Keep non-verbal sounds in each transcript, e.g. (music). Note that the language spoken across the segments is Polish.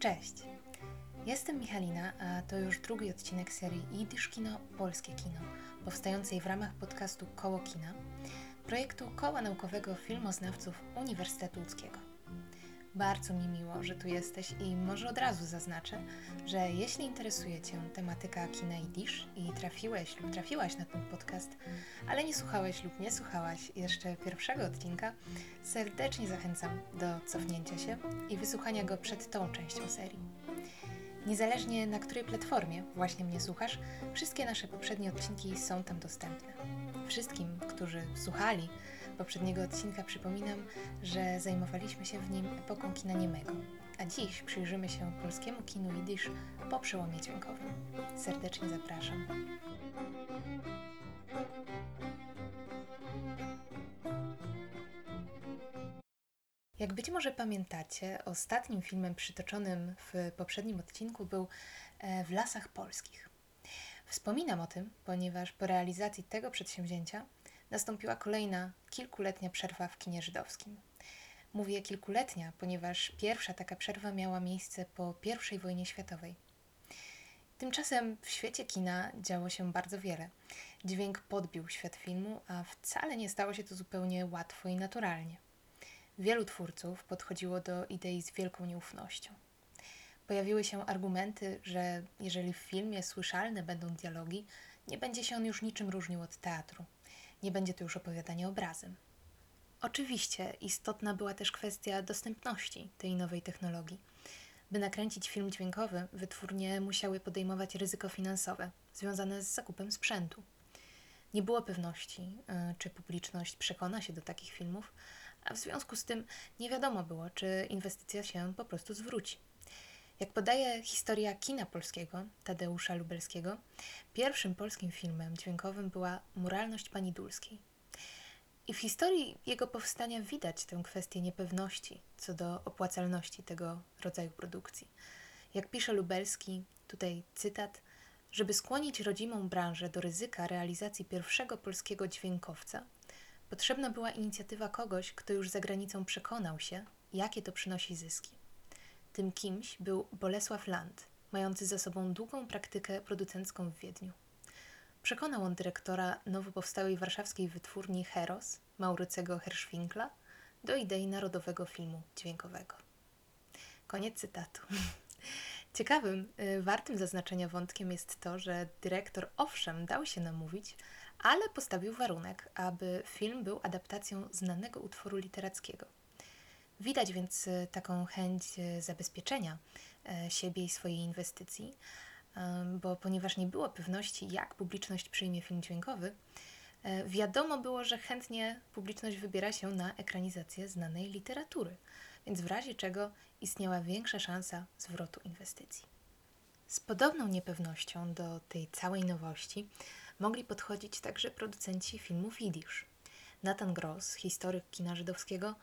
Cześć! Jestem Michalina, a to już drugi odcinek serii Jidysz Kino Polskie Kino, powstającej w ramach podcastu Koło Kina, projektu Koła Naukowego Filmoznawców Uniwersytetu Łódzkiego. Bardzo mi miło, że tu jesteś i może od razu zaznaczę, że jeśli interesuje Cię tematyka kina i dish i trafiłeś lub trafiłaś na ten podcast, ale nie słuchałeś lub nie słuchałaś jeszcze pierwszego odcinka, serdecznie zachęcam do cofnięcia się i wysłuchania go przed tą częścią serii. Niezależnie na której platformie właśnie mnie słuchasz, wszystkie nasze poprzednie odcinki są tam dostępne. Wszystkim, którzy słuchali poprzedniego odcinka, przypominam, że zajmowaliśmy się w nim epoką kina niemego, a dziś przyjrzymy się polskiemu kinu jidysz po przełomie dźwiękowym. Serdecznie zapraszam. Jak być może pamiętacie, ostatnim filmem przytoczonym w poprzednim odcinku był e, W lasach polskich. Wspominam o tym, ponieważ po realizacji tego przedsięwzięcia nastąpiła kolejna kilkuletnia przerwa w kinie żydowskim. Mówię kilkuletnia, ponieważ pierwsza taka przerwa miała miejsce po I wojnie światowej. Tymczasem w świecie kina działo się bardzo wiele. Dźwięk podbił świat filmu, a wcale nie stało się to zupełnie łatwo i naturalnie. Wielu twórców podchodziło do idei z wielką nieufnością. Pojawiły się argumenty, że jeżeli w filmie słyszalne będą dialogi, nie będzie się on już niczym różnił od teatru. Nie będzie to już opowiadanie obrazem. Oczywiście istotna była też kwestia dostępności tej nowej technologii. By nakręcić film dźwiękowy, wytwórnie musiały podejmować ryzyko finansowe związane z zakupem sprzętu. Nie było pewności, y, czy publiczność przekona się do takich filmów, a w związku z tym nie wiadomo było, czy inwestycja się po prostu zwróci. Jak podaje historia kina polskiego Tadeusza Lubelskiego, pierwszym polskim filmem dźwiękowym była Muralność Pani Dulskiej. I w historii jego powstania widać tę kwestię niepewności co do opłacalności tego rodzaju produkcji. Jak pisze Lubelski, tutaj cytat, żeby skłonić rodzimą branżę do ryzyka realizacji pierwszego polskiego dźwiękowca, potrzebna była inicjatywa kogoś, kto już za granicą przekonał się, jakie to przynosi zyski. Tym kimś był Bolesław Land, mający za sobą długą praktykę producencką w Wiedniu. Przekonał on dyrektora nowo powstałej warszawskiej wytwórni Heros, Maurycego Herschwinkla, do idei narodowego filmu dźwiękowego. Koniec cytatu. (laughs) Ciekawym, y, wartym zaznaczenia wątkiem jest to, że dyrektor owszem dał się namówić, ale postawił warunek, aby film był adaptacją znanego utworu literackiego. Widać więc y, taką chęć y, zabezpieczenia siebie i swojej inwestycji, bo ponieważ nie było pewności, jak publiczność przyjmie film dźwiękowy, wiadomo było, że chętnie publiczność wybiera się na ekranizację znanej literatury – więc w razie czego istniała większa szansa zwrotu inwestycji. Z podobną niepewnością do tej całej nowości mogli podchodzić także producenci filmów jidysz. Nathan Gross, historyk kina żydowskiego,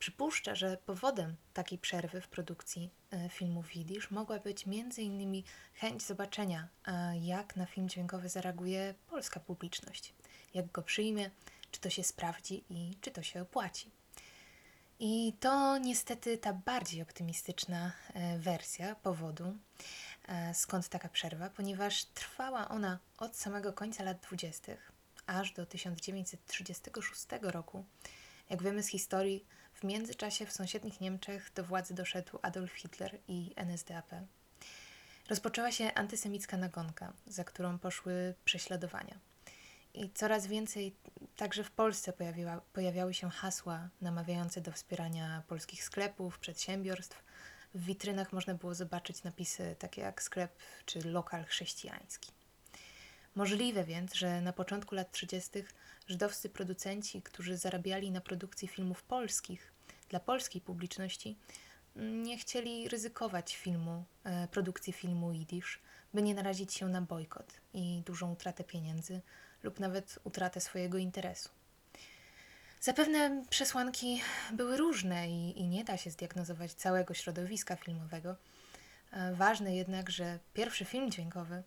przypuszcza, że powodem takiej przerwy w produkcji e, filmów jidysz mogła być m.in. chęć zobaczenia, e, jak na film dźwiękowy zareaguje polska publiczność, jak go przyjmie, czy to się sprawdzi i czy to się opłaci. I to niestety ta bardziej optymistyczna e, wersja powodu, skąd taka przerwa, ponieważ trwała ona od samego końca lat 20. aż do 1936 roku. Jak wiemy z historii, w międzyczasie w sąsiednich Niemczech do władzy doszedł Adolf Hitler i NSDAP. Rozpoczęła się antysemicka nagonka, za którą poszły prześladowania. I coraz więcej także w Polsce pojawiła, pojawiały się hasła namawiające do wspierania polskich sklepów, przedsiębiorstw. W witrynach można było zobaczyć napisy takie jak sklep czy lokal chrześcijański. Możliwe więc, że na początku lat 30. żydowscy producenci, którzy zarabiali na produkcji filmów polskich dla polskiej publiczności, nie chcieli ryzykować filmu, e, produkcji filmu jidysz, by nie narazić się na bojkot i dużą utratę pieniędzy lub nawet utratę swojego interesu. Zapewne przesłanki były różne i, i nie da się zdiagnozować całego środowiska filmowego. E, ważne jednak, że pierwszy film dźwiękowy,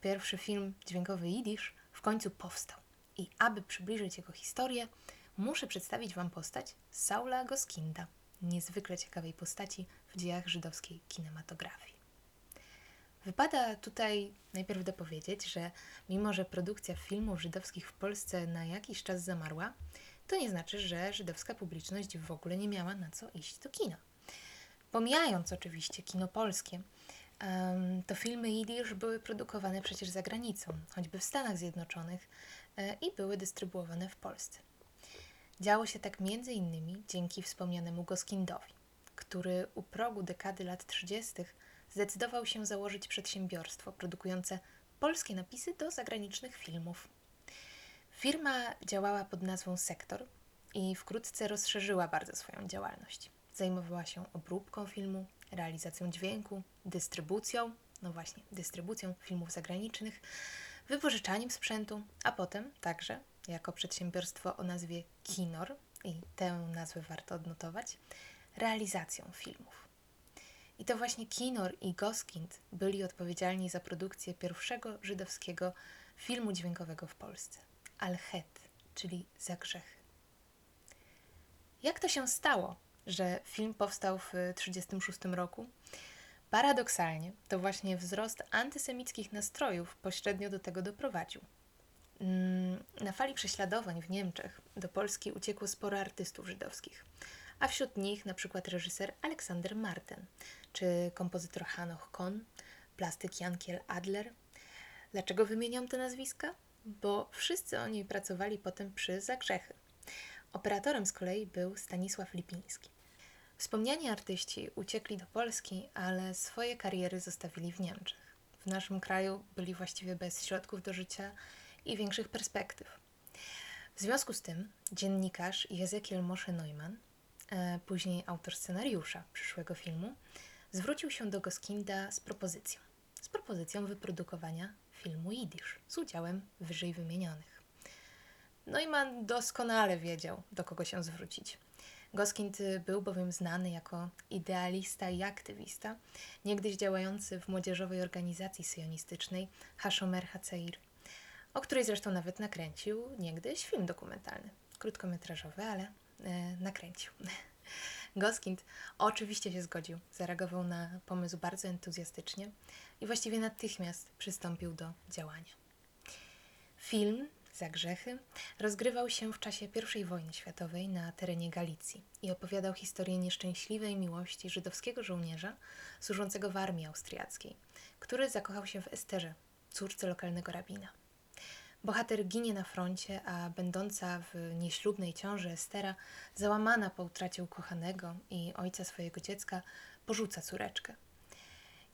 pierwszy film dźwiękowy jidysz w końcu powstał. I aby przybliżyć jego historię, muszę przedstawić Wam postać Saula Goskinda, niezwykle ciekawej postaci w dziejach żydowskiej kinematografii. Wypada tutaj najpierw dopowiedzieć, że mimo że produkcja filmów żydowskich w Polsce na jakiś czas zamarła, to nie znaczy, że żydowska publiczność w ogóle nie miała na co iść do kina. Pomijając oczywiście kino polskie, to filmy jidysz były produkowane przecież za granicą, choćby w Stanach Zjednoczonych e, i były dystrybuowane w Polsce. Działo się tak między innymi dzięki wspomnianemu Goskindowi, który u progu dekady lat 30. zdecydował się założyć przedsiębiorstwo produkujące polskie napisy do zagranicznych filmów. Firma działała pod nazwą Sektor i wkrótce rozszerzyła bardzo swoją działalność. Zajmowała się obróbką filmu, realizacją dźwięku, dystrybucją, no właśnie, dystrybucją filmów zagranicznych, wypożyczaniem sprzętu, a potem także jako przedsiębiorstwo o nazwie Kinor, i tę nazwę warto odnotować, realizacją filmów. I to właśnie Kinor i Goskind byli odpowiedzialni za produkcję pierwszego żydowskiego filmu dźwiękowego w Polsce. Al-Het, czyli za grzechy. Jak to się stało, że film powstał w 1936 roku? Paradoksalnie, to właśnie wzrost antysemickich nastrojów pośrednio do tego doprowadził. Mm, na fali prześladowań w Niemczech do Polski uciekło sporo artystów żydowskich, a wśród nich na przykład reżyser Aleksander Marten, czy kompozytor Hanoch Kohn, plastyk Jankiel Adler. Dlaczego wymieniam te nazwiska? Bo wszyscy oni pracowali potem przy Zagrzechy. Operatorem z kolei był Stanisław Lipiński. Wspomniani artyści uciekli do Polski, ale swoje kariery zostawili w Niemczech. W naszym kraju byli właściwie bez środków do życia i większych perspektyw. W związku z tym dziennikarz Jezekiel Moshe Neumann, e, później autor scenariusza przyszłego filmu, zwrócił się do Goskinda z propozycją. Z propozycją wyprodukowania filmu Jidysz z udziałem wyżej wymienionych. Neumann doskonale wiedział, do kogo się zwrócić. Goskind był bowiem znany jako idealista i aktywista, niegdyś działający w młodzieżowej organizacji syjonistycznej Hashomer Haceir – o której zresztą nawet nakręcił niegdyś film dokumentalny. Krótkometrażowy, ale e, nakręcił. (laughs) Goskind oczywiście się zgodził, zareagował na pomysł bardzo entuzjastycznie i właściwie natychmiast przystąpił do działania. Film za grzechy rozgrywał się w czasie I wojny światowej na terenie Galicji i opowiadał historię nieszczęśliwej miłości żydowskiego żołnierza służącego w armii austriackiej, który zakochał się w Esterze, córce lokalnego rabina. Bohater ginie na froncie, a będąca w nieślubnej ciąży Estera, załamana po utracie ukochanego i ojca swojego dziecka, porzuca córeczkę.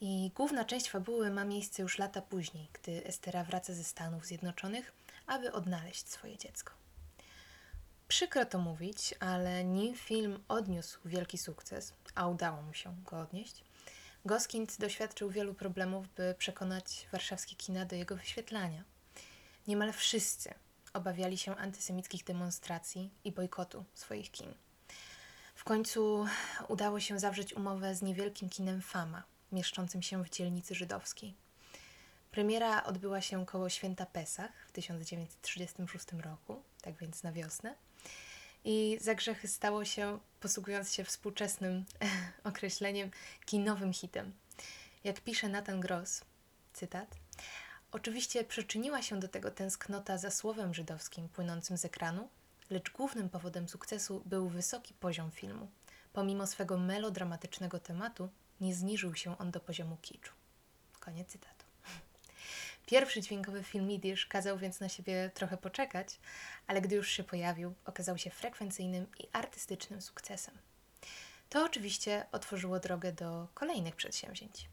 I główna część fabuły ma miejsce już lata później, gdy Estera wraca ze Stanów Zjednoczonych, aby odnaleźć swoje dziecko. Przykro to mówić, ale nim film odniósł wielki sukces, a udało mu się go odnieść, Goskind doświadczył wielu problemów, by przekonać warszawskie kina do jego wyświetlania – Niemal wszyscy obawiali się antysemickich demonstracji i bojkotu swoich kin. W końcu udało się zawrzeć umowę z niewielkim kinem Fama, mieszczącym się w dzielnicy żydowskiej. Premiera odbyła się koło święta Pesach w 1936 roku, tak więc na wiosnę. I za grzechy stało się, posługując się współczesnym (laughs) określeniem, kinowym hitem. Jak pisze Nathan Gross, cytat, Oczywiście przyczyniła się do tego tęsknota za słowem żydowskim płynącym z ekranu, lecz głównym powodem sukcesu był wysoki poziom filmu. Pomimo swego melodramatycznego tematu, nie zniżył się on do poziomu kiczu. Koniec cytatu. Pierwszy dźwiękowy film Midisz kazał więc na siebie trochę poczekać, ale gdy już się pojawił, okazał się frekwencyjnym i artystycznym sukcesem. To oczywiście otworzyło drogę do kolejnych przedsięwzięć.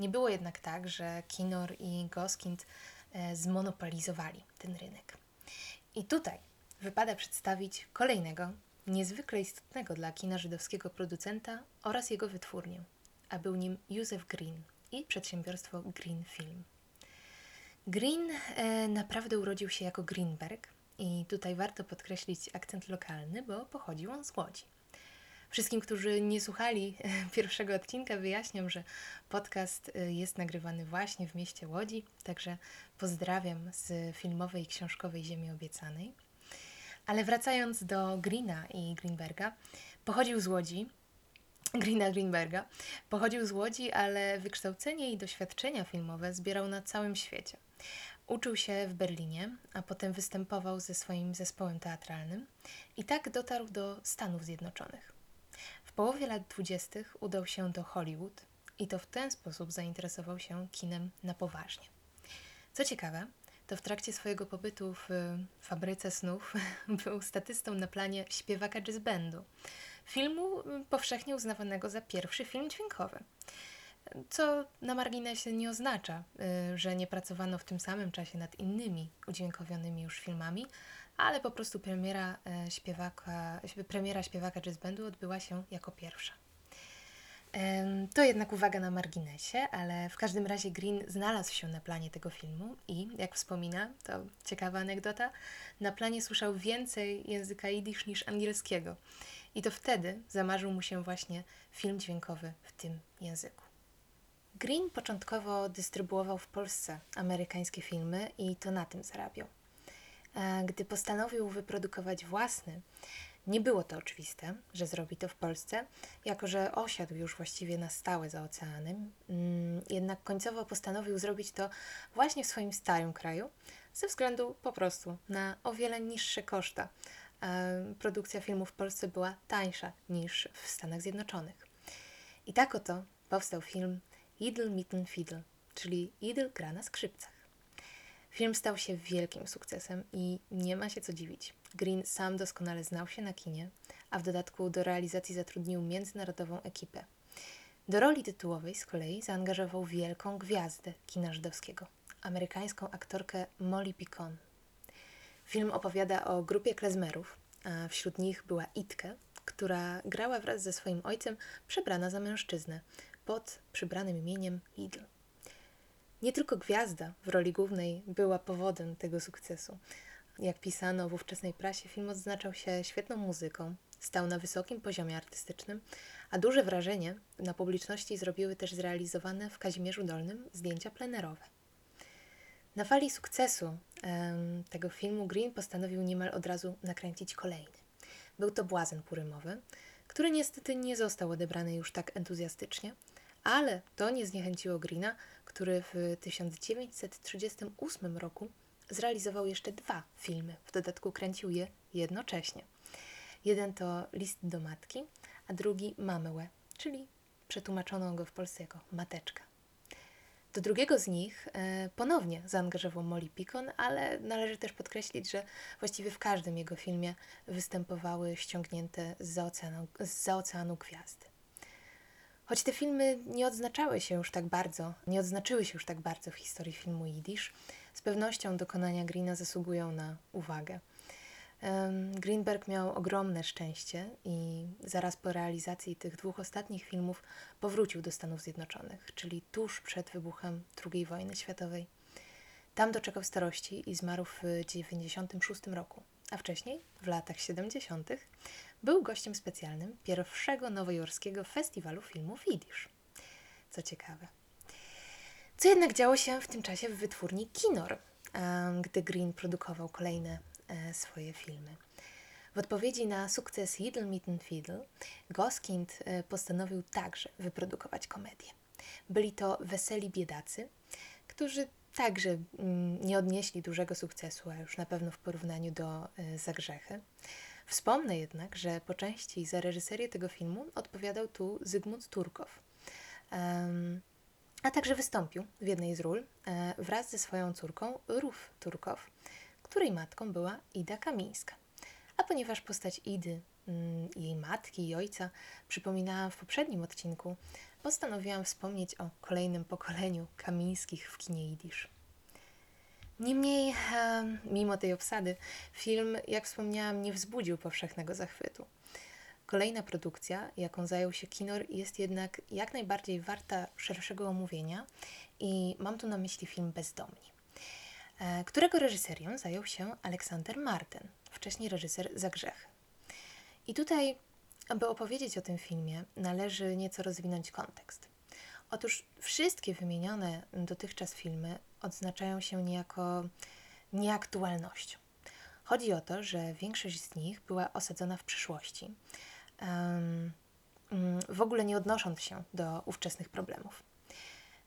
Nie było jednak tak, że Kinor i Goskind e, zmonopolizowali ten rynek. I tutaj wypada przedstawić kolejnego, niezwykle istotnego dla kina żydowskiego producenta oraz jego wytwórnię, a był nim Józef Green i przedsiębiorstwo Green Film. Green e, naprawdę urodził się jako Greenberg i tutaj warto podkreślić akcent lokalny, bo pochodził on z Łodzi. Wszystkim, którzy nie słuchali pierwszego odcinka, wyjaśniam, że podcast y, jest nagrywany właśnie w mieście Łodzi, także pozdrawiam z filmowej i książkowej Ziemi Obiecanej. Ale wracając do Greena i Greenberga, pochodził z Łodzi, Greena Greenberga. Pochodził z Łodzi, ale wykształcenie i doświadczenia filmowe zbierał na całym świecie. Uczył się w Berlinie, a potem występował ze swoim zespołem teatralnym i tak dotarł do Stanów Zjednoczonych. W połowie lat dwudziestych udał się do Hollywood i to w ten sposób zainteresował się kinem na poważnie. Co ciekawe, to w trakcie swojego pobytu w fabryce snów (laughs) był statystą na planie śpiewaka jazz bandu, filmu powszechnie uznawanego za pierwszy film dźwiękowy. Co na marginesie nie oznacza, y, że nie pracowano w tym samym czasie nad innymi udźwiękowionymi już filmami, ale po prostu premiera e, śpiewaka, premiera śpiewaka jazz bandu odbyła się jako pierwsza. To jednak uwaga na marginesie, ale w każdym razie Green znalazł się na planie tego filmu i, jak wspomina, to ciekawa anegdota, na planie słyszał więcej języka jidysz niż angielskiego. I to wtedy zamarzył mu się właśnie film dźwiękowy w tym języku. Green początkowo dystrybuował w Polsce amerykańskie filmy i to na tym zarabiał. Gdy postanowił wyprodukować własny, nie było to oczywiste, że zrobi to w Polsce, jako że osiadł już właściwie na stałe za oceanem, mm, jednak końcowo postanowił zrobić to właśnie w swoim starym kraju, ze względu po prostu na o wiele niższe koszta. Produkcja filmu w Polsce była tańsza niż w Stanach Zjednoczonych. I tak oto powstał film Idle Mitten Fiddle, czyli Idle gra na skrzypcach. Film stał się wielkim sukcesem i nie ma się co dziwić. Green sam doskonale znał się na kinie, a w dodatku do realizacji zatrudnił międzynarodową ekipę. Do roli tytułowej z kolei zaangażował wielką gwiazdę kina żydowskiego, amerykańską aktorkę Molly Picon. Film opowiada o grupie klezmerów, a wśród nich była Itke, która grała wraz ze swoim ojcem przebrana za mężczyznę pod przybranym imieniem Idl. Nie tylko gwiazda w roli głównej była powodem tego sukcesu. Jak pisano w ówczesnej prasie, film odznaczał się świetną muzyką, stał na wysokim poziomie artystycznym, a duże wrażenie na publiczności zrobiły też zrealizowane w Kazimierzu Dolnym zdjęcia plenerowe. Na fali sukcesu tego filmu Green postanowił niemal od razu nakręcić kolejny. Był to Błazen Purymowy, który niestety nie został odebrany już tak entuzjastycznie, ale to nie zniechęciło Greena, który w 1938 roku zrealizował jeszcze dwa filmy. W dodatku kręcił je jednocześnie. Jeden to List do matki, a drugi Mamełę, czyli przetłumaczono go w Polsce jako Mateczka. Do drugiego z nich e, ponownie zaangażował Molly Picon, ale należy też podkreślić, że właściwie w każdym jego filmie występowały ściągnięte z oceanu, z oceanu gwiazdy. Choć te filmy nie odznaczały się już tak bardzo, nie odznaczyły się już tak bardzo w historii filmu Yiddish, z pewnością dokonania Greena zasługują na uwagę. Greenberg miał ogromne szczęście i zaraz po realizacji tych dwóch ostatnich filmów powrócił do Stanów Zjednoczonych, czyli tuż przed wybuchem II wojny światowej. Tam doczekał starości i zmarł w 1996 roku, a wcześniej, w latach 70., był gościem specjalnym pierwszego nowojorskiego festiwalu filmów Yiddish. Co ciekawe. Co jednak działo się w tym czasie w wytwórni Kinor, gdy Green produkował kolejne e, swoje filmy. W odpowiedzi na sukces Yiddle Mitten Fiddle, Goskind e, postanowił także wyprodukować komedię. Byli to weseli biedacy, którzy także mm, nie odnieśli dużego sukcesu, a już na pewno w porównaniu do e, Zagrzechy. Wspomnę jednak, że po części za reżyserię tego filmu odpowiadał tu Zygmunt Turkow. A także wystąpił w jednej z ról e, wraz ze swoją córką Ruf Turkow, której matką była Ida Kamińska. A ponieważ postać Idy, mm, jej matki i ojca przypominałam w poprzednim odcinku, postanowiłam wspomnieć o kolejnym pokoleniu Kamińskich w kinie Jidysz. Niemniej, mimo tej obsady, film, jak wspomniałam, nie wzbudził powszechnego zachwytu. Kolejna produkcja, jaką zajął się Kinor, jest jednak jak najbardziej warta szerszego omówienia i mam tu na myśli film Bezdomni, e, którego reżyserią zajął się Aleksander Marten, wcześniej reżyser Zagrzechy. I tutaj, aby opowiedzieć o tym filmie, należy nieco rozwinąć kontekst. Otóż wszystkie wymienione dotychczas filmy odznaczają się niejako nieaktualnością. Chodzi o to, że większość z nich była osadzona w przyszłości, mm, w ogóle nie odnosząc się do ówczesnych problemów.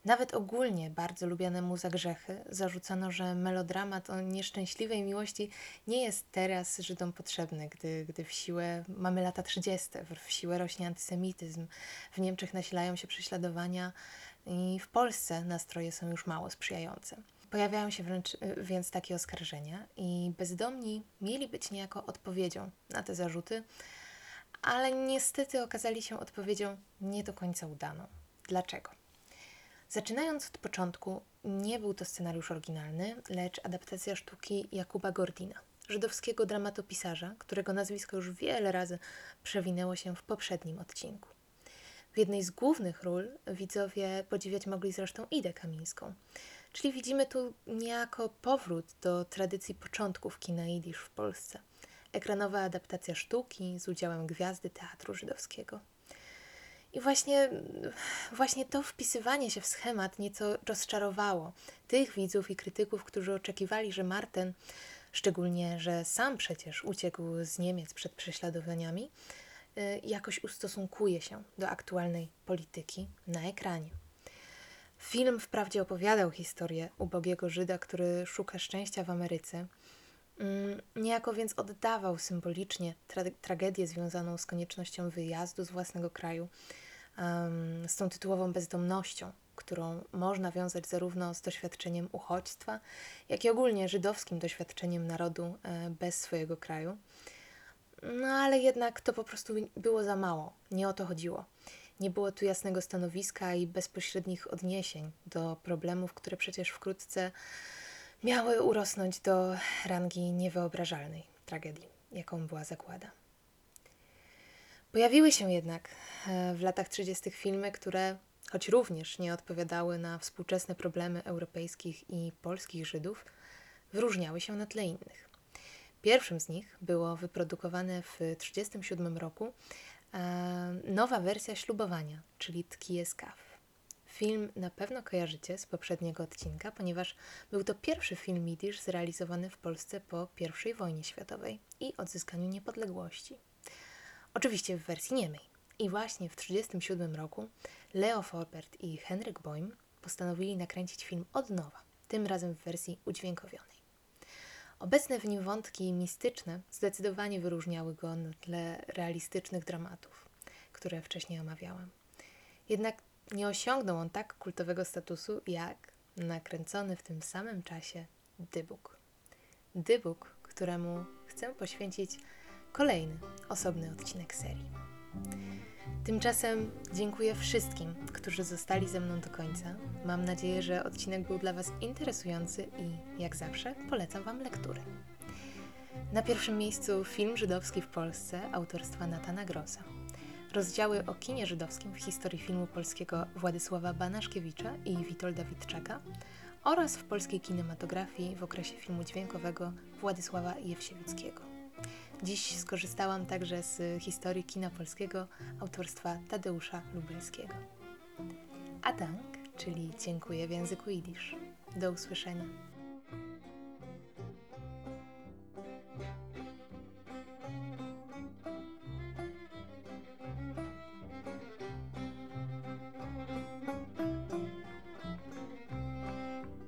Nawet ogólnie bardzo lubianemu za grzechy zarzucano, że melodramat o nieszczęśliwej miłości nie jest teraz Żydom potrzebny, gdy, gdy w siłę mamy lata 30., w siłę rośnie antysemityzm, w Niemczech nasilają się prześladowania i w Polsce nastroje są już mało sprzyjające. Pojawiają się wręcz y, więc takie oskarżenia i bezdomni mieli być niejako odpowiedzią na te zarzuty, ale niestety okazali się odpowiedzią nie do końca udaną. Dlaczego? Zaczynając od początku, nie był to scenariusz oryginalny, lecz adaptacja sztuki Jakuba Gordina, żydowskiego dramatopisarza, którego nazwisko już wiele razy przewinęło się w poprzednim odcinku. W jednej z głównych ról widzowie podziwiać mogli zresztą Idę Kamińską, czyli widzimy tu niejako powrót do tradycji początków kina jidysz w Polsce. Ekranowa adaptacja sztuki z udziałem gwiazdy teatru żydowskiego. I właśnie, właśnie to wpisywanie się w schemat nieco rozczarowało tych widzów i krytyków, którzy oczekiwali, że Marten, szczególnie, że sam przecież uciekł z Niemiec przed prześladowaniami, y, jakoś ustosunkuje się do aktualnej polityki na ekranie. Film wprawdzie opowiadał historię ubogiego Żyda, który szuka szczęścia w Ameryce. Mm, niejako więc oddawał symbolicznie tra tragedię związaną z koniecznością wyjazdu z własnego kraju, um, z tą tytułową bezdomnością, którą można wiązać zarówno z doświadczeniem uchodźstwa, jak i ogólnie żydowskim doświadczeniem narodu e, bez swojego kraju. No ale jednak to po prostu było za mało, nie o to chodziło. Nie było tu jasnego stanowiska i bezpośrednich odniesień do problemów, które przecież wkrótce miały urosnąć do rangi niewyobrażalnej tragedii, jaką była zagłada. Pojawiły się jednak e, w latach 30. filmy, które, choć również nie odpowiadały na współczesne problemy europejskich i polskich Żydów, wyróżniały się na tle innych. Pierwszym z nich było wyprodukowane w 1937 roku e, nowa wersja ślubowania, czyli Tkijeskaw. Film na pewno kojarzycie z poprzedniego odcinka, ponieważ był to pierwszy film Yiddish zrealizowany w Polsce po I wojnie światowej i odzyskaniu niepodległości. Oczywiście w wersji niemej. I właśnie w 1937 roku Leo Forbert i Henryk Boym postanowili nakręcić film od nowa, tym razem w wersji udźwiękowionej. Obecne w nim wątki mistyczne zdecydowanie wyróżniały go na tle realistycznych dramatów, które wcześniej omawiałam. Jednak nie osiągnął on tak kultowego statusu jak nakręcony w tym samym czasie Dybuk. Dybuk, któremu chcę poświęcić kolejny osobny odcinek serii. Tymczasem dziękuję wszystkim, którzy zostali ze mną do końca. Mam nadzieję, że odcinek był dla Was interesujący i, jak zawsze, polecam Wam lekturę. Na pierwszym miejscu film żydowski w Polsce autorstwa Natana Grossa. Rozdziały o kinie żydowskim w historii filmu polskiego Władysława Banaszkiewicza i Witolda Witczaka oraz w polskiej kinematografii w okresie filmu dźwiękowego Władysława Jewsiewickiego. Dziś skorzystałam także z historii kina polskiego autorstwa Tadeusza Lubelskiego. A dank, czyli dziękuję w języku jidysz. Do usłyszenia.